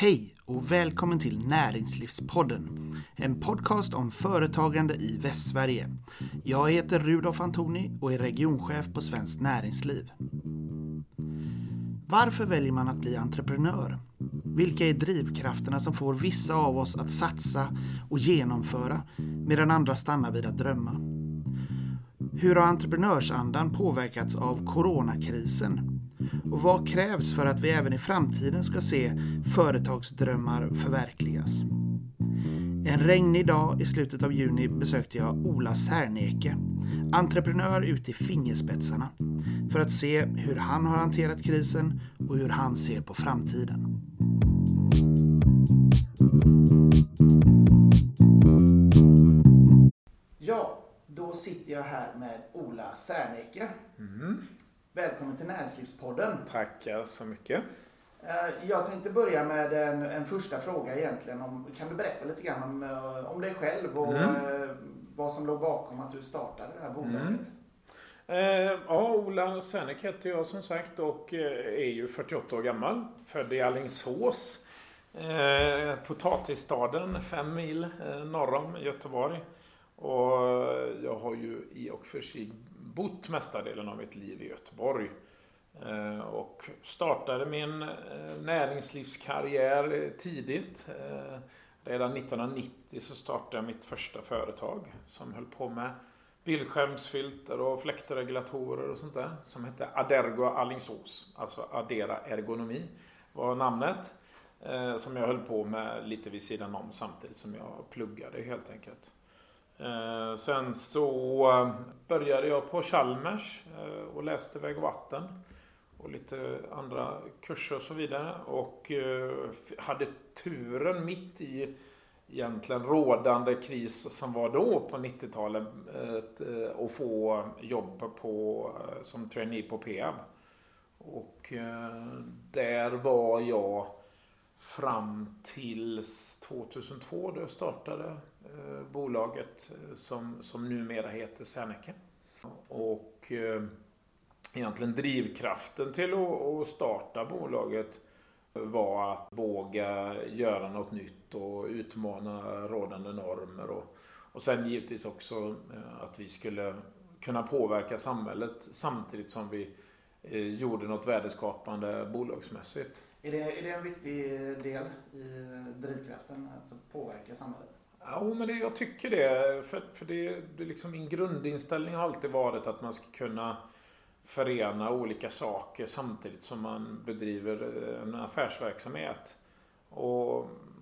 Hej och välkommen till Näringslivspodden. En podcast om företagande i Västsverige. Jag heter Rudolf Antoni och är regionchef på Svenskt Näringsliv. Varför väljer man att bli entreprenör? Vilka är drivkrafterna som får vissa av oss att satsa och genomföra medan andra stannar vid att drömma? Hur har entreprenörsandan påverkats av coronakrisen? Och vad krävs för att vi även i framtiden ska se företagsdrömmar förverkligas? En regnig dag i slutet av juni besökte jag Ola Särneke, entreprenör ut i fingerspetsarna, för att se hur han har hanterat krisen och hur han ser på framtiden. Ja, då sitter jag här med Ola Särneke. Mm. Välkommen till Näringslivspodden. Tackar så mycket. Eh, Jag tänkte börja med en, en första fråga egentligen. Om, kan du berätta lite grann om, eh, om dig själv och Mm. eh, vad som låg bakom att du startade det här bolaget? Mm. Eh, ja, Ola Särnek heter jag som sagt och är ju 48 år gammal. Född i Alingsås. Eh, potatisstaden, fem mil eh, norr om Göteborg. Och jag har ju i och för sig bott mesta delen av mitt liv i Göteborg. Eh, och startade min eh, näringslivskarriär eh, tidigt. Redan 1990 så startade jag mitt första företag som höll på med bildskärmsfilter och fläktregulatorer och sånt där. Som hette Adergo Alingsås. Alltså Adera Ergonomi var namnet. Som jag höll på med lite vid sidan om samtidigt som jag pluggade helt enkelt. Eh, sen så eh, började jag på Chalmers eh, och läste väg och vatten. Och lite andra kurser och så vidare. Och hade turen mitt i egentligen rådande kris som var då på 90-talet att få jobb på, som trainee på Peab. Och där var jag fram tills 2002 då jag startade eh, bolaget eh, som, som numera heter Serneke. Och eh, egentligen drivkraften till att, att starta bolaget var att våga göra något nytt och utmana rådande normer. Och, och sen givetvis också eh, att vi skulle kunna påverka samhället samtidigt som vi eh, gjorde något värdeskapande bolagsmässigt. Är, det, är det en viktig del i eh, drivkraften, alltså påverka samhället? Ja, men det, jag tycker det. För, för det, det liksom min grundinställning har alltid varit att man ska kunna förena olika saker samtidigt som man bedriver eh, en affärsverksamhet. Och,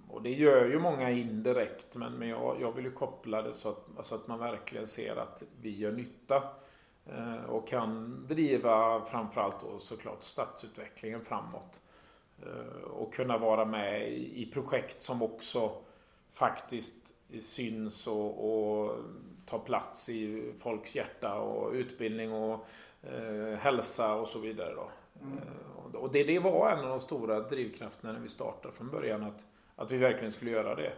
och det gör ju många indirekt, men, men jag, jag vill ju koppla det så att, alltså att man verkligen ser att vi gör nytta. Eh, och kan driva framförallt då såklart stadsutvecklingen framåt. Eh, och kunna vara med i, projekt som också faktiskt syns och, och tar plats i folks hjärta och utbildning och eh, hälsa och så vidare. Då. Mm. Eh, och det, det var en av de stora drivkrafterna när vi startade från början att, att vi verkligen skulle göra det.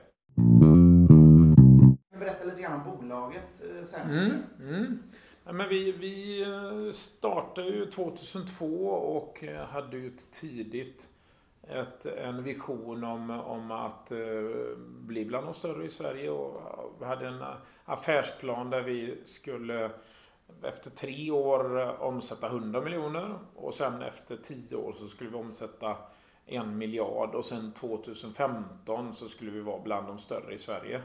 Berätta lite grann om bolaget eh, sen? Mm, mm. Ja, men vi, vi startade ju 2002 och hade ju ett tidigt ett, en vision om, om att eh, bli bland de större i Sverige och vi hade en affärsplan där vi skulle efter tre år eh, omsätta 100 miljoner och sen efter tio år så skulle vi omsätta en miljard och sen 2015 så skulle vi vara bland de större i Sverige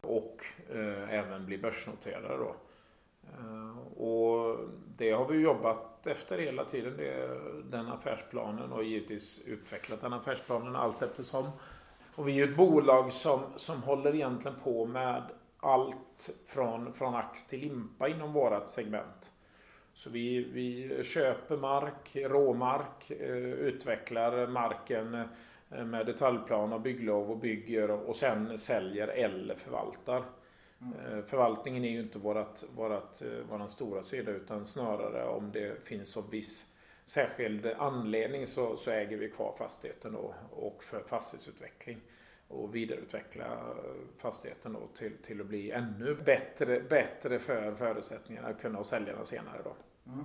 och eh, även bli börsnoterade då. Eh, och det har vi jobbat efter hela tiden, det, den affärsplanen och givetvis utvecklat den affärsplanen allt eftersom. Och vi är ju ett bolag som, som håller egentligen på med allt från, från ax till limpa inom vårat segment. Så vi, vi köper mark, råmark, eh, utvecklar marken eh, med detaljplan och bygglov och bygger och sen säljer eller förvaltar. Mm. Förvaltningen är ju inte vårat, vårat, eh, våran stora sida utan snarare om det finns en viss särskild anledning så, så äger vi kvar fastigheten då, och för fastighetsutveckling och vidareutveckla eh, fastigheten då till, till att bli ännu bättre, bättre för förutsättningarna att kunna sälja den senare. Då. Mm.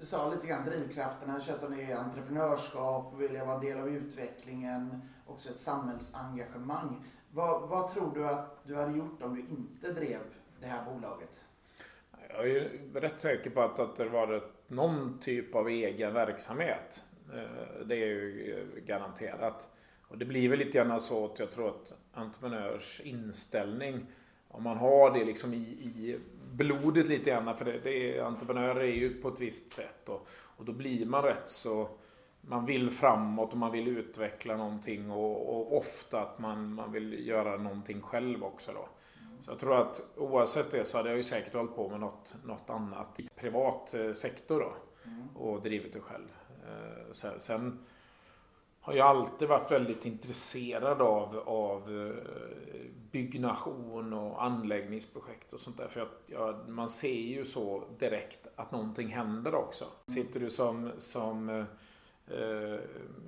du sa lite grann drivkrafterna. Det känns som det är entreprenörskap, vilja vara en del av utvecklingen, också ett samhällsengagemang. Vad, vad tror du att du hade gjort om du inte drev det här bolaget? Jag är rätt säker på att, att det var någon typ av egen verksamhet. Eh, det är ju eh, garanterat. Och det blir väl lite grann så att jag tror att entreprenörs inställning, om man har det liksom i, i blodet lite grann, för det, det är, entreprenörer är ju på ett visst sätt. Och, och då blir man rätt så man vill framåt och man vill utveckla någonting och, och, ofta att man, man vill göra någonting själv också då. Så jag tror att oavsett det så hade jag ju säkert hållit på med något, något annat i privat eh, sektor då. Mm. Och drivit det själv. Eh, sen har jag alltid varit väldigt intresserad av, av eh, byggnation och anläggningsprojekt och sånt där. För jag, jag, man ser ju så direkt att någonting händer också. Sitter du som, som eh,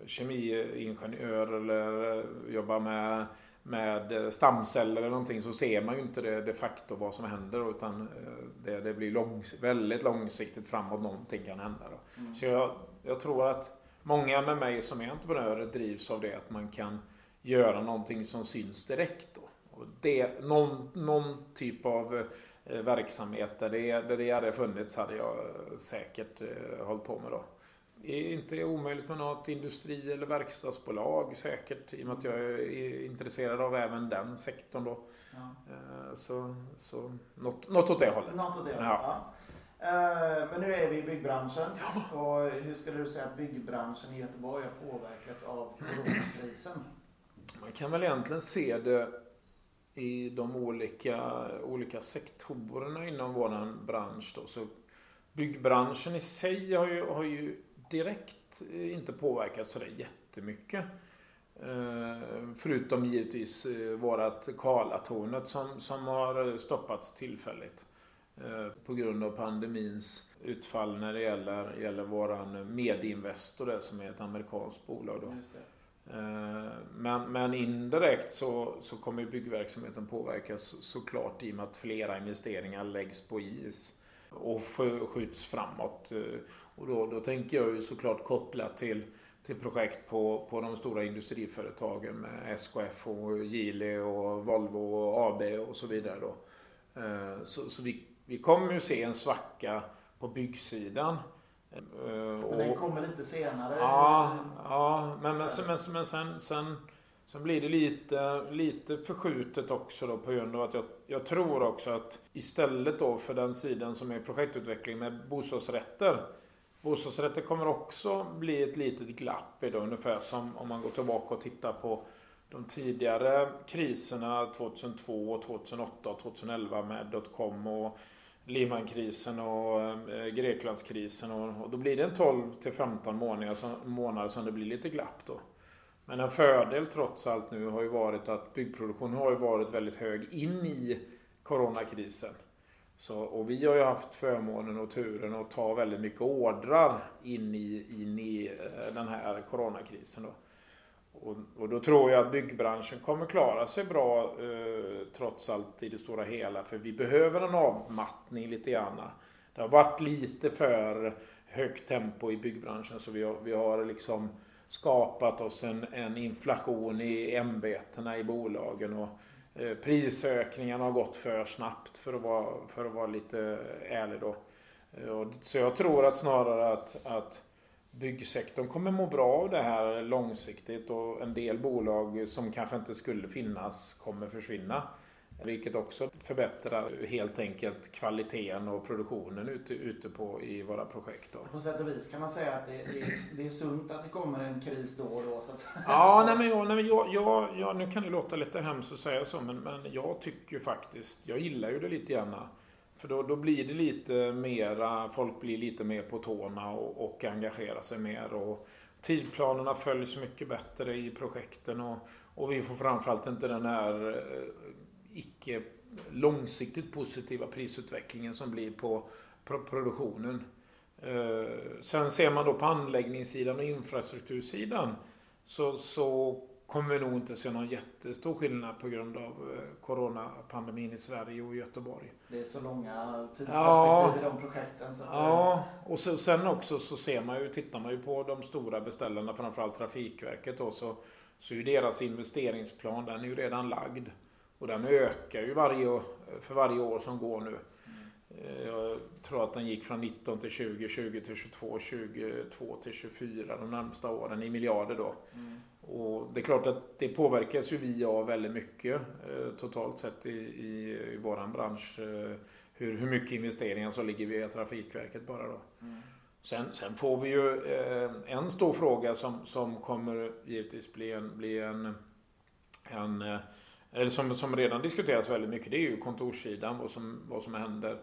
kemiingenjör eller jobbar med, med stamceller eller någonting så ser man ju inte det de facto vad som händer utan eh, det, det blir långs, väldigt långsiktigt framåt någonting kan hända. Mm. Så jag, jag tror att många med mig som är entreprenörer drivs av det att man kan göra någonting som syns direkt. Då. Och det, någon, någon typ av eh, verksamhet där det, där det hade funnits hade jag säkert eh, hållit på med då. Det är inte omöjligt med något industri eller verkstadsbolag säkert i och med att jag är intresserad av även den sektorn då. Ja. Eh, så, så något, något åt det hållet. Något åt det hållet, ja. ja. Eh, men nu är vi i byggbranschen. Ja. Och hur skulle du säga att byggbranschen i Göteborg har påverkats av coronakrisen? Man kan väl egentligen se det i de olika, olika sektorerna inom vår bransch. Då. Så byggbranschen i sig har ju, har ju direkt inte påverkats sådär jättemycket. Eh, förutom givetvis eh, vårat Karlatornet som, som har stoppats tillfälligt. Eh, på grund av pandemins utfall när det gäller, gäller våran Medinvestor där, som är ett amerikanskt bolag. Då. Eh, men, men indirekt så, så kommer byggverksamheten påverkas såklart i och med att flera investeringar läggs på is och skjuts framåt. Eh, och då, då tänker jag ju såklart kopplat till, till projekt på, på de stora industriföretagen med SKF och Geely och Volvo och AB och så vidare. Då. Så, så vi vi kommer ju se en svacka på byggsidan. Men den kommer lite senare? Ja, ja men, men, men, men sen, sen, sen blir det lite, lite förskjutet också då på grund av att jag, jag tror också att istället då för den sidan som är projektutveckling med bostadsrätter Bostadsrätter kommer också bli ett litet glapp i det, ungefär som om man går tillbaka och tittar på de tidigare kriserna 2002, 2008 och 2011 med dotcom och Lehmankrisen och eh, Greklandskrisen och, och, då blir det en 12 till 15 månader som, månader som det blir lite glapp då. Men en fördel trots allt nu har ju varit att byggproduktionen har ju varit väldigt hög in i coronakrisen. Så, och vi har ju haft förmånen och turen att ta väldigt mycket ordrar in i, in i eh, den här coronakrisen. Då. Och, och, då tror jag att byggbranschen kommer klara sig bra eh, trots allt i det stora hela. För vi behöver en avmattning lite grann. Det har varit lite för högt tempo i byggbranschen så vi har, vi har liksom skapat oss en, en inflation i ämbetena i bolagen. Och, Eh, prisökningarna har gått för snabbt för att vara, för att vara lite ärlig då. Eh, så jag tror att snarare att, att byggsektorn kommer må bra av det här långsiktigt och en del bolag som kanske inte skulle finnas kommer försvinna. Vilket också förbättrar helt enkelt kvaliteten och produktionen ute, ute på, i våra projekt. Då. På sätt och vis kan man säga att det, det, är, det är sunt att det kommer en kris då och då. Så att... Ja, nej men, jag, nej men jag, jag, jag, nu kan det låta lite hemskt att säga så, men, men jag tycker faktiskt, jag gillar ju det lite grann för då, då blir det lite mera, folk blir lite mer på tårna och, och engagerar sig mer. Och tidplanerna följs mycket bättre i projekten och, och vi får framförallt inte den här eh, icke långsiktigt positiva prisutvecklingen som blir på produktionen. Eh, sen ser man då på anläggningssidan och infrastruktursidan så, så kommer vi nog inte se någon jättestor skillnad på grund av eh, coronapandemin i Sverige och Göteborg. Det är så långa tidsperspektiv ja, i de projekten. Så ja, och så, sen också så ser man ju, tittar man ju på de stora beställarna, framförallt Trafikverket då, så, så är ju deras investeringsplan, den är ju redan lagd. Och den ökar ju varje, för varje år som går nu. Mm. Jag tror att den gick från 19 till 20, 20 till 22, 22 till 24 de närmsta åren i miljarder då. Mm. Och det är klart att det påverkas ju vi av väldigt mycket eh, totalt sett i, i, i våran bransch. Eh, hur, hur mycket investeringar som ligger via Trafikverket bara då. Mm. Sen, sen, får vi ju eh, en stor fråga som, som kommer givetvis bli en, bli en, en eh, eller som, som redan diskuteras väldigt mycket, det är ju kontorssidan, vad som, vad som händer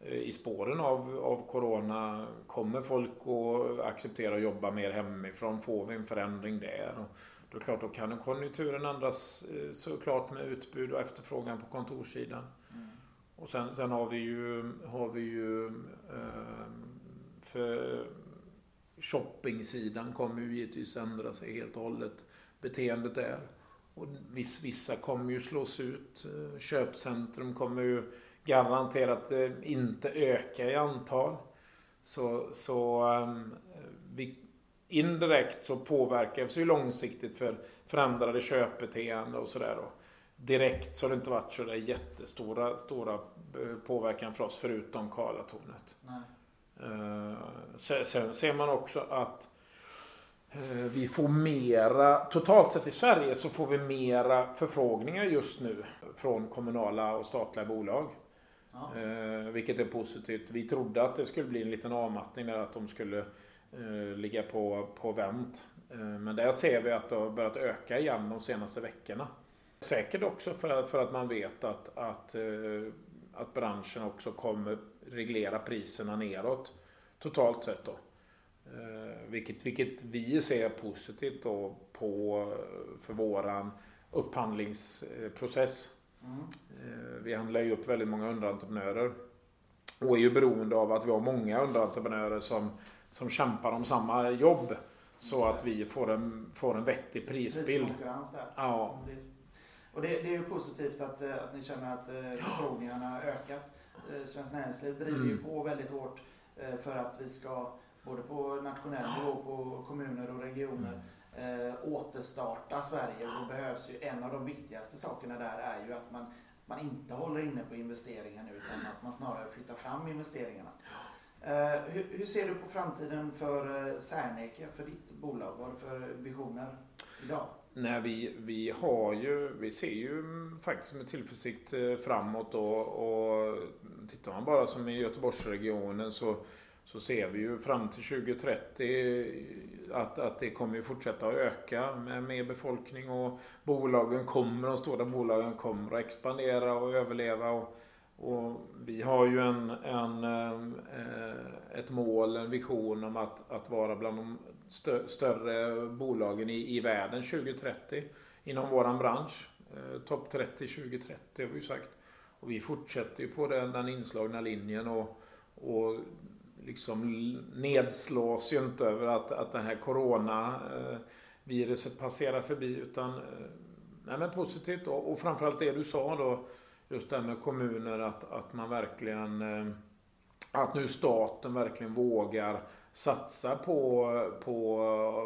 eh, i spåren av, av Corona. Kommer folk att acceptera att jobba mer hemifrån? Får vi en förändring där? Och då är klart, då kan konjunkturen ändras eh, såklart med utbud och efterfrågan på kontorssidan. Mm. Och sen, sen, har vi ju, har vi ju eh, för shoppingsidan kommer ju givetvis ändra sig helt och hållet. Beteendet där. Och vissa kommer ju slås ut. Eh, köpcentrum kommer ju garanterat eh, inte öka i antal. Så, så um, vi, indirekt så påverkas ju långsiktigt för förändrade köpbeteende och sådär. Direkt så har det inte varit så där jättestora stora eh, påverkan för oss förutom Karlatornet. Uh, sen ser man också att vi får mera, totalt sett i Sverige så får vi mera förfrågningar just nu från kommunala och statliga bolag. Ja. Eh, vilket är positivt. Vi trodde att det skulle bli en liten avmattning där, att de skulle eh, ligga på, på vänt. men där ser vi att det har börjat öka igen de senaste veckorna. Säkert också för att, för att man vet att, att, att branschen också kommer reglera priserna neråt. Totalt sett då. Eh, vilket, vilket vi ser positivt då på, för våran upphandlingsprocess. Mm. Eh, vi handlar ju upp väldigt många underentreprenörer. Och är ju beroende av att vi har många underentreprenörer som, som kämpar om samma jobb. Så att vi får en, får en vettig prisbild. Ja. Och det, det, är ju positivt att, eh, att ni känner att förfrågningarna har ökat. Svenskt Näringsliv driver mm. ju på väldigt hårt för att vi ska både på nationell nivå, på kommuner och regioner, eh, återstarta Sverige. Och då behövs ju en av de viktigaste sakerna där är ju att man, man inte håller inne på investeringar nu utan att man snarare flyttar fram investeringarna. Eh, hur, hur, ser du på framtiden för eh, Serneke, för ditt bolag? Vad har du för visioner idag? Nej, vi, vi har ju, vi ser ju faktiskt med tillförsikt eh, framåt och, och tittar man bara som i Göteborgsregionen så så ser vi ju fram till 2030 att, att det kommer fortsätta att öka med mer befolkning och bolagen kommer, de stora bolagen kommer att expandera och överleva. Och, och vi har ju en, en, eh, ett mål, en vision om att, att vara bland de stö, större bolagen i, i världen 2030 inom våran bransch. Eh, topp 30 2030 har vi ju sagt. Och vi fortsätter ju på den, den inslagna linjen och, och liksom nedslås ju inte över att, att det här coronaviruset eh, passerar förbi utan eh, nej men positivt och, och framförallt det du sa då just det här med kommuner att, att man verkligen eh, att nu staten verkligen vågar satsa på, på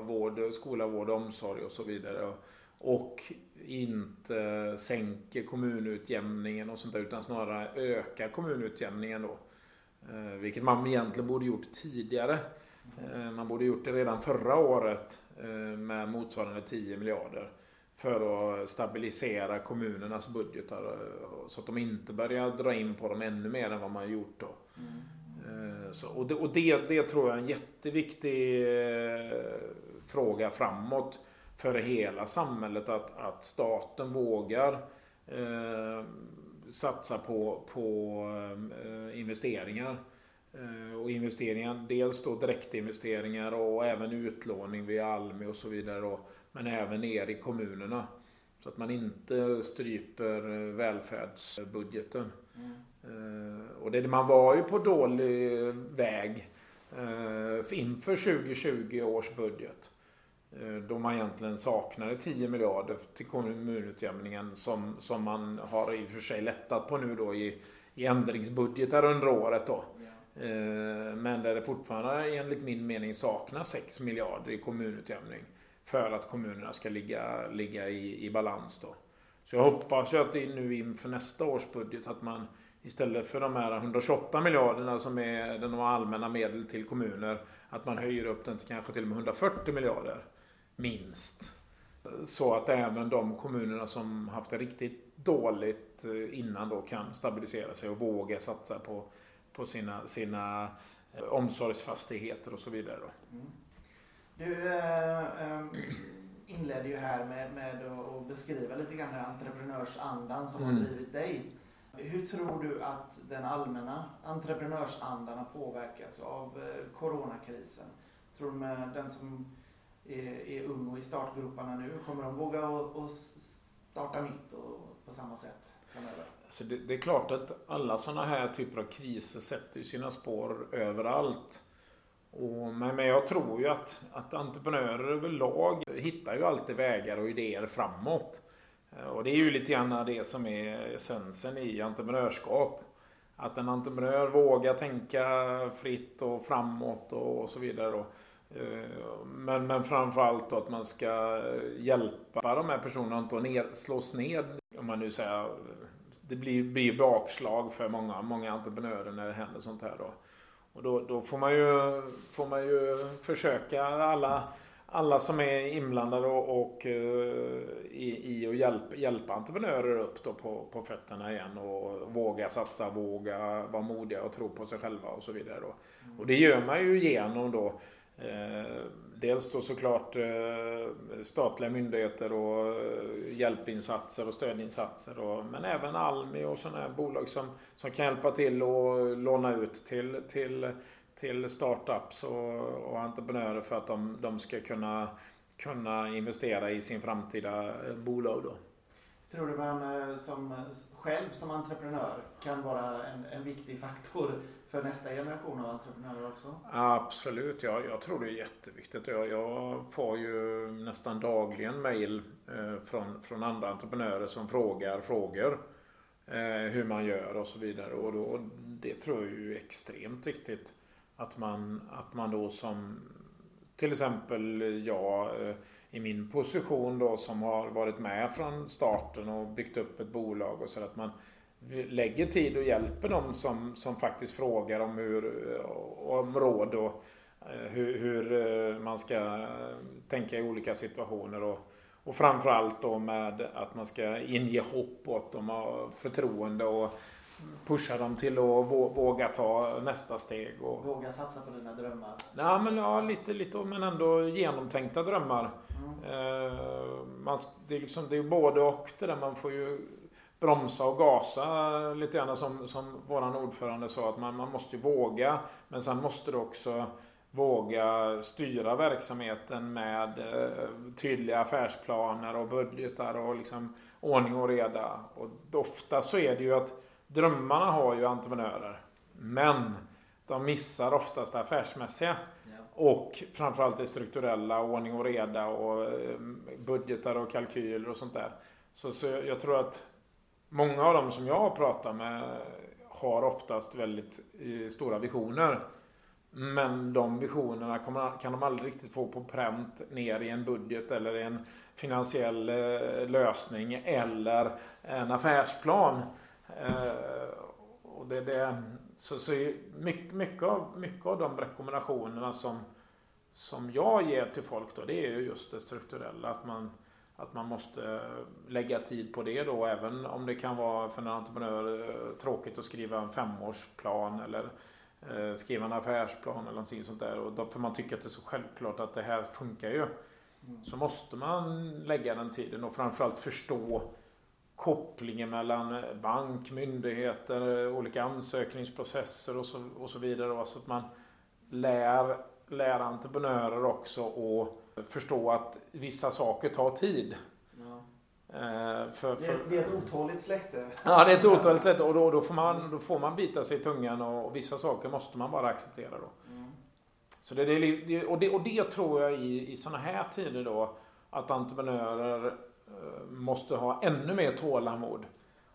vård, skola, vård, omsorg och så vidare. Och inte sänker kommunutjämningen och sånt där utan snarare ökar kommunutjämningen då. Eh, vilket man egentligen borde gjort tidigare. Eh, man borde gjort det redan förra året eh, med motsvarande 10 miljarder. För att stabilisera kommunernas budgetar så att de inte börjar dra in på dem ännu mer än vad man gjort då. Mm. Så, och det, och det, det, tror jag är en jätteviktig fråga framåt för hela samhället. Att, att staten vågar satsa på, på eh, investeringar. Eh, och investeringar, dels då direktinvesteringar och även utlåning via Almi och så vidare. Då, men även ner i kommunerna. Så att man inte stryper eh, välfärdsbudgeten. Mm. Och det, man var ju på dålig väg eh, inför 2020 års budget. Eh, då man egentligen saknade 10 miljarder till kommunutjämningen som, som man har i och för sig lättat på nu då i, i ändringsbudgetar under året då. Ja. Eh, men där det fortfarande enligt min mening saknas 6 miljarder i kommunutjämning. För att kommunerna ska ligga, ligga i, i balans då. Så jag hoppas ju att det nu inför nästa års budget att man istället för de här 128 miljarderna som är de allmänna medel till kommuner att man höjer upp den till kanske till och med 140 miljarder minst. Så att även de kommunerna som haft det riktigt dåligt eh, innan då kan stabilisera sig och våga satsa på, på sina, sina eh, omsorgsfastigheter och så vidare. Då. Mm. Du äh, inledde ju här med, med att beskriva lite grann entreprenörsandan som mm. har drivit dig. Hur tror du att den allmänna entreprenörsandan har påverkats av coronakrisen? Tror du med den som är, är ung och i startgroparna nu? Kommer de våga och, starta nytt och på samma sätt framöver? Alltså det, det, är klart att alla sådana här typer av kriser sätter sina spår överallt. Och, men, men jag tror ju att, att entreprenörer överlag hittar ju alltid vägar och idéer framåt. Eh, och det är ju lite grann det som är essensen i entreprenörskap. Att en entreprenör vågar tänka fritt och framåt och så vidare. Eh, men, men framförallt då att man ska hjälpa de här personerna att inte ner, slås ned. Om man nu säger det blir, blir bakslag för många, många entreprenörer när det händer sånt här då. Och då, då får, man ju, får man ju försöka alla, alla som är inblandade och, och uh, i, i att hjälpa, hjälpa entreprenörer upp då på, på fötterna igen och våga satsa, våga vara modiga och tro på sig själva och så vidare. Då. Och det gör man ju genom då Eh, Eh, dels då såklart eh, statliga myndigheter och eh, hjälpinsatser och stödinsatser. Och, men även Almi och sådana här bolag som, som kan hjälpa till och låna ut till, till, till startups och, och entreprenörer för att de, de ska kunna, kunna investera i sin framtida bolag. Då. Tror du man som själv som entreprenör kan vara en, en viktig faktor för nästa generation av entreprenörer också? Absolut, ja, jag tror det är jätteviktigt. Jag, jag får ju nästan dagligen mail eh, från, från andra entreprenörer som frågar frågor. Eh, hur man gör och så vidare. Och då, det tror jag är extremt viktigt. Att man, att man då som till exempel jag eh, i min position då som har varit med från starten och byggt upp ett bolag och så att man lägger tid och hjälper dem som, som faktiskt frågar om, hur, om råd och eh, hur, hur eh, man ska tänka i olika situationer. Och, och framförallt då med att man ska inge hopp åt dem och förtroende och pusha dem till att våga ta nästa steg. Och... Våga satsa på dina drömmar? Nej, men ja, lite, lite men ändå genomtänkta drömmar. Mm. Eh, man, det, är liksom, det är både och det där. Man får ju bromsa och gasa lite grann som, som våran ordförande sa att man, man måste våga men sen måste du också våga styra verksamheten med eh, tydliga affärsplaner och budgetar och liksom ordning och reda. Och ofta så är det ju att drömmarna har ju entreprenörer men de missar oftast det affärsmässiga. Och framförallt det strukturella, ordning och reda och eh, budgetar och kalkyler och sånt där. Så, så jag tror att många av dem som jag har pratat med har oftast väldigt eh, stora visioner. Men de visionerna kan de aldrig riktigt få på pränt ner i en budget eller i en finansiell eh, lösning eller en affärsplan. Eh, och det, det, så, så mycket, mycket, av, mycket av de rekommendationerna som, som jag ger till folk då, det är ju just det strukturella. Att man att man måste lägga tid på det då, även om det kan vara för en entreprenör eh, tråkigt att skriva en femårsplan eller eh, skriva en affärsplan eller någonting sånt där. Och då, för man tycker att det är så självklart att det här funkar ju. Mm. Så måste man lägga den tiden och framförallt förstå kopplingen mellan bank, myndigheter, olika ansökningsprocesser och så, och så vidare. Så att man lär, lär entreprenörer också att förstå att vissa saker tar tid. Ja. Eh, för, för... Det, är ett otåligt släkte. Ja, det är ett otåligt släkte och då, då, får man, då får man bita sig i tungan och, och vissa saker måste man bara acceptera då. Mm. Så det, det, och, det, och det tror jag i, i sådana här tider då att entreprenörer eh, måste ha ännu mer tålamod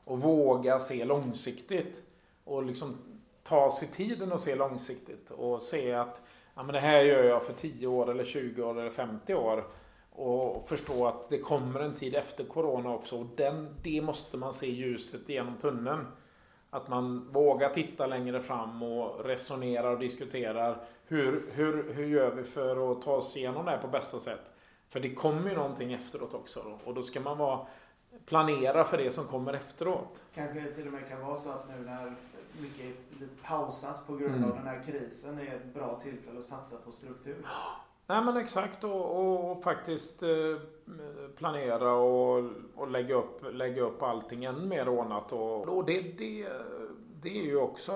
och våga se långsiktigt. Och liksom ta sig tiden och se långsiktigt och se att ja, men det här gör jag för 10 år eller 20 år eller 50 år. Och förstå att det kommer en tid efter Corona också. Och den, det måste man se ljuset genom tunneln. Att man vågar titta längre fram och resonerar och diskuterar. Hur, hur, hur gör vi för att ta oss igenom det här på bästa sätt? För det kommer ju någonting efteråt också. Då. Och då ska man vara, planera för det som kommer efteråt. Kanske till och med kan vara så att nu när mycket lite pausat på grund mm. av den här krisen är ett bra tillfälle att satsa på struktur. Nej men exakt och, och faktiskt eh, planera och, och, lägga, upp, lägga upp allting än mer ordnat. Och, och det, det, det är ju också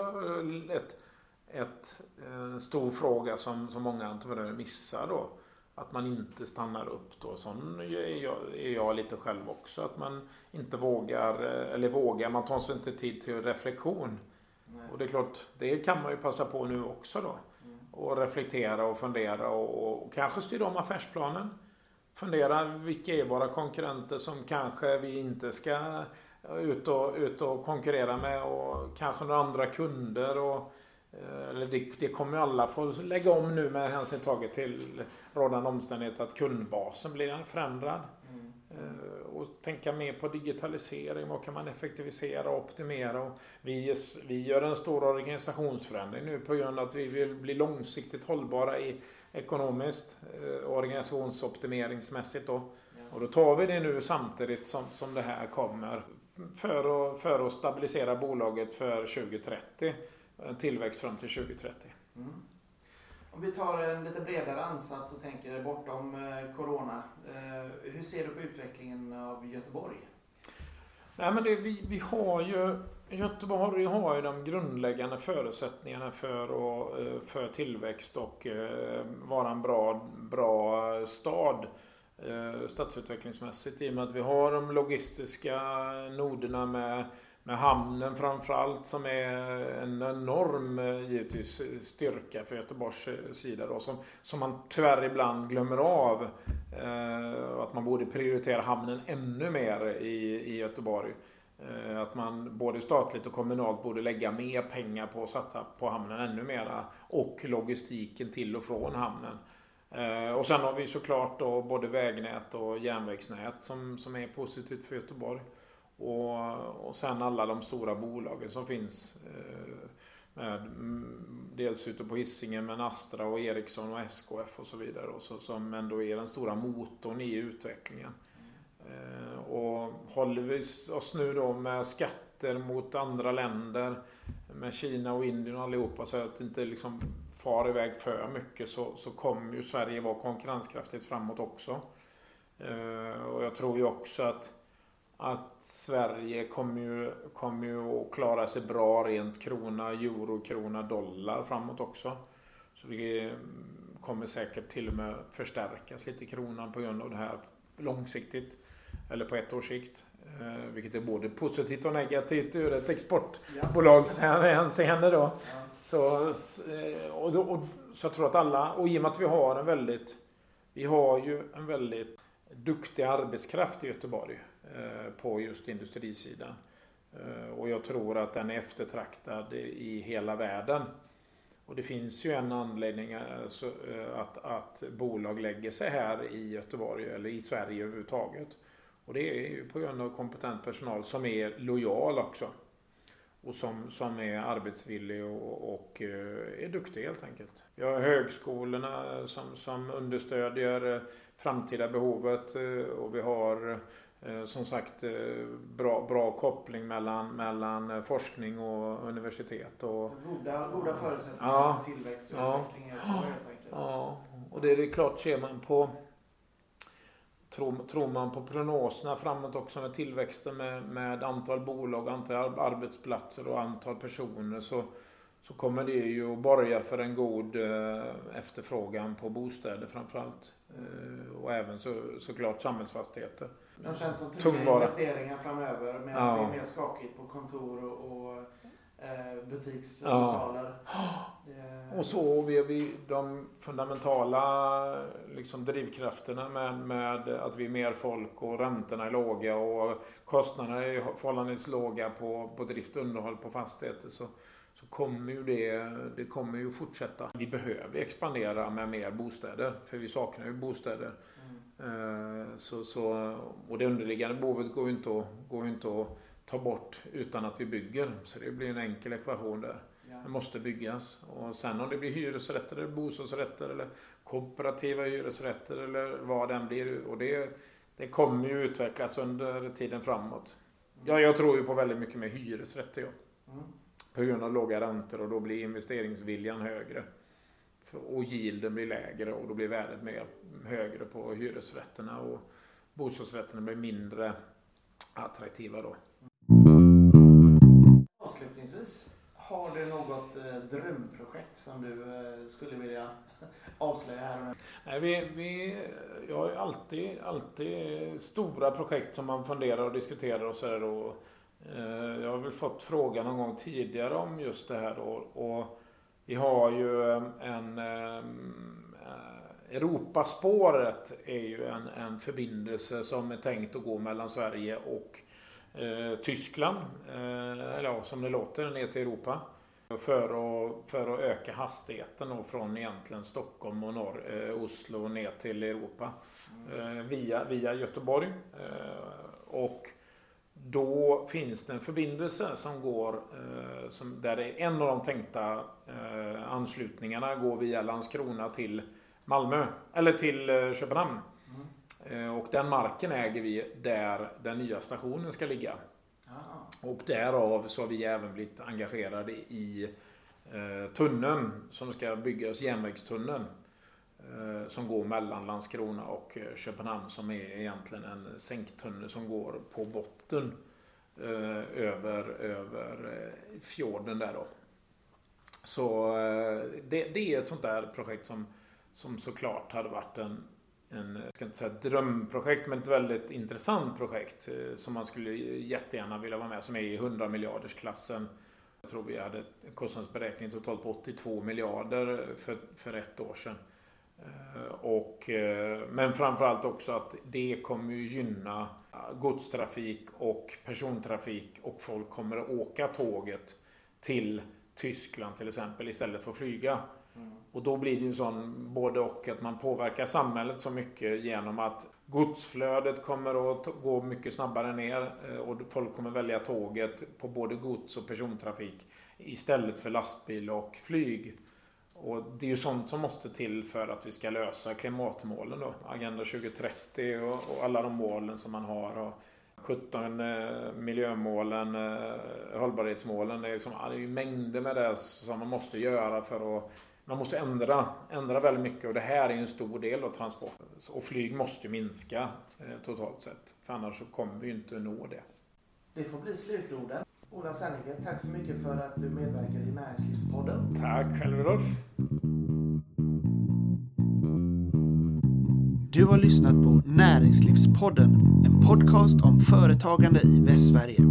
ett, ett, en eh, stor fråga som, som många entreprenörer missar då. Att man inte stannar upp då. Sån är jag, är jag lite själv också. Att man inte vågar, eh, eller vågar, man tar sig inte tid till reflektion. Nej. Och det är klart, det kan man ju passa på nu också då och reflektera och fundera och, och kanske styra om affärsplanen. Fundera vilka är våra konkurrenter som kanske vi inte ska ut och, ut och konkurrera med och kanske några andra kunder. Och, eh, eller det, det kommer ju alla få lägga om nu med hänsyn taget till rådande omständighet att kundbasen blir förändrad. Eh, och tänka mer på digitalisering. Vad kan man effektivisera och optimera? Och vi, vi gör en stor organisationsförändring nu på grund av att vi vill bli långsiktigt hållbara i ekonomiskt eh, organisationsoptimeringsmässigt. Då. Och då tar vi det nu samtidigt som, som det här kommer för att, för att stabilisera bolaget för 2030. En tillväxt fram till 2030. Mm. Om vi tar en lite bredare ansats och tänker bortom eh, Corona. Eh, hur ser du på utvecklingen av Göteborg? Nej, men det, vi, vi har ju Göteborg har ju de grundläggande förutsättningarna för, och, eh, för tillväxt och vara en bra, bra stad stadsutvecklingsmässigt i och med att vi har de logistiska noderna med med hamnen framförallt som är en enorm eh, givetvis styrka för Göteborgs eh, sida då, som, som man tyvärr ibland glömmer av. Eh, att man borde prioritera hamnen ännu mer i, i Göteborg. Eh, att man både statligt och kommunalt borde lägga mer pengar på att satsa på hamnen ännu mera och logistiken till och från hamnen. Eh, och sen har vi såklart då både vägnät och järnvägsnät som, som är positivt för Göteborg. Och, och sen alla de stora bolagen som finns. Eh, med, mm, dels ute på Hisingen med Astra och Ericsson och SKF och så vidare. Och så, som ändå är den stora motorn i utvecklingen. Eh, och håller vi oss nu då med skatter mot andra länder. Med Kina och Indien och allihopa så att det inte liksom far iväg för mycket så, så kommer ju Sverige vara konkurrenskraftigt framåt också. Eh, och jag tror ju också att att Sverige kommer ju, kommer ju att klara sig bra rent krona, euro, krona, dollar framåt också. Så det kommer säkert till och med förstärkas lite kronan på grund av det här långsiktigt. Eller på ett års sikt. Eh, vilket är både positivt och negativt ur ett exportbolags hänseende då. Så, eh, och, och, så jag tror att alla, och i och med att vi har en väldigt, vi har ju en väldigt duktig arbetskraft i Göteborg. Eh, på just industrisidan. Eh, och jag tror att den är eftertraktad i hela världen. Och det finns ju en anledning eh, alltså, att, att bolag lägger sig här i Göteborg eller i Sverige överhuvudtaget. Och det är ju på grund av kompetent personal som är lojal också. Och som, som är arbetsvillig och, och är duktig helt enkelt. Vi har högskolorna som, som understödjer framtida behovet och vi har som sagt eh, bra, bra koppling mellan, mellan eh, forskning och universitet. Och, goda, goda förutsättningar ja, för tillväxt och ja, utveckling helt enkelt. Ja, och det är klart ser man på Tror, tror man på prognoserna framåt också med tillväxten med, med antal bolag, antal arbetsplatser och antal personer så, så kommer det ju att borga för en god efterfrågan på bostäder framförallt. och även så, såklart samhällsfastigheter. De känns som trygga investeringar framöver medan ja. det är mer skakigt på kontor och, och eh, butikslokaler. Ja. Och så vi, vi de fundamentala liksom, drivkrafterna med, med att vi är mer folk och räntorna är låga och kostnaderna är förhållandevis låga på, på drift och underhåll på fastigheter. Så, så kommer ju det, det kommer ju fortsätta. Vi behöver expandera med mer bostäder, för vi saknar ju bostäder. Mm. Så, så, och det underliggande behovet går ju inte att, går inte att ta bort utan att vi bygger. Så det blir en enkel ekvation där. Ja. Det måste byggas. Och sen om det blir hyresrätter eller bostadsrätter eller kooperativa hyresrätter eller vad den blir. Och det, det kommer ju utvecklas under tiden framåt. Ja, jag tror ju på väldigt mycket mer hyresrätter. Ja. Mm. På grund av låga räntor och då blir investeringsviljan högre. Och yielden blir lägre och då blir värdet mer högre på hyresrätterna. Och bostadsrätterna blir mindre attraktiva då. Avslutningsvis, har du något eh, drömprojekt som du eh, skulle vilja avslöja här och nu? Nej, vi, vi, jag har alltid, alltid stora projekt som man funderar och diskuterar och så jag har väl fått frågan någon gång tidigare om just det här. Och, och vi har ju en eh, Europaspåret är ju en, en förbindelse som är tänkt att gå mellan Sverige och eh, Tyskland, eh, eller ja, som det låter, ner till Europa. För att, för att öka hastigheten då från egentligen Stockholm och norr, eh, Oslo ner till Europa. Mm. via, via Göteborg. Eh, och då finns det en förbindelse som går, eh, som, där är en av de tänkta eh, anslutningarna går via Landskrona till Malmö, eller till eh, Köpenhamn. Mm. Och den marken äger vi där den nya stationen ska ligga. Ah. Och därav så har vi även blivit engagerade i tunneln som ska byggas, järnvägstunneln. Eh, som går mellan Landskrona och eh, Köpenhamn som är egentligen en sänktunnel som går på botten eh, över, över fjorden där då. Så det, det är ett sånt där projekt som, som såklart hade varit en, en, jag ska inte säga drömprojekt, men ett väldigt intressant projekt som man skulle jättegärna vilja vara med som är i 100 miljarders klassen. Jag tror vi hade en kostnadsberäkning totalt på 82 miljarder för, för ett år sedan. Eh, och, eh, men framförallt också att det kommer ju gynna godstrafik och persontrafik och folk kommer att åka tåget till Tyskland till exempel istället för att flyga. Mm. Och då blir det ju sån både och att man påverkar samhället så mycket genom att godsflödet kommer att gå mycket snabbare ner eh, och folk kommer välja tåget på både gods och persontrafik istället för lastbil och flyg. Och det är ju sånt som måste till för att vi ska lösa klimatmålen då. Agenda 2030 och, och alla de målen som man har. Och 17 eh, miljömålen, eh, hållbarhetsmålen. Det är, liksom, det är ju mängder med det som man måste göra för att man måste ändra, ändra väldigt mycket och det här är en stor del av transporten. Och flyg måste minska eh, totalt sett. För annars så kommer vi inte nå det. Det får bli slutorden. Ola Serneke, tack så mycket för att du medverkar i Näringslivspodden. Tack själv Rolf. Du har lyssnat på Näringslivspodden, en podcast om företagande i Västsverige.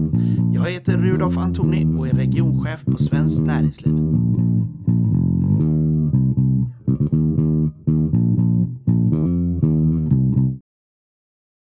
Jag heter Rudolf Antoni och är regionchef på Svenskt Näringsliv.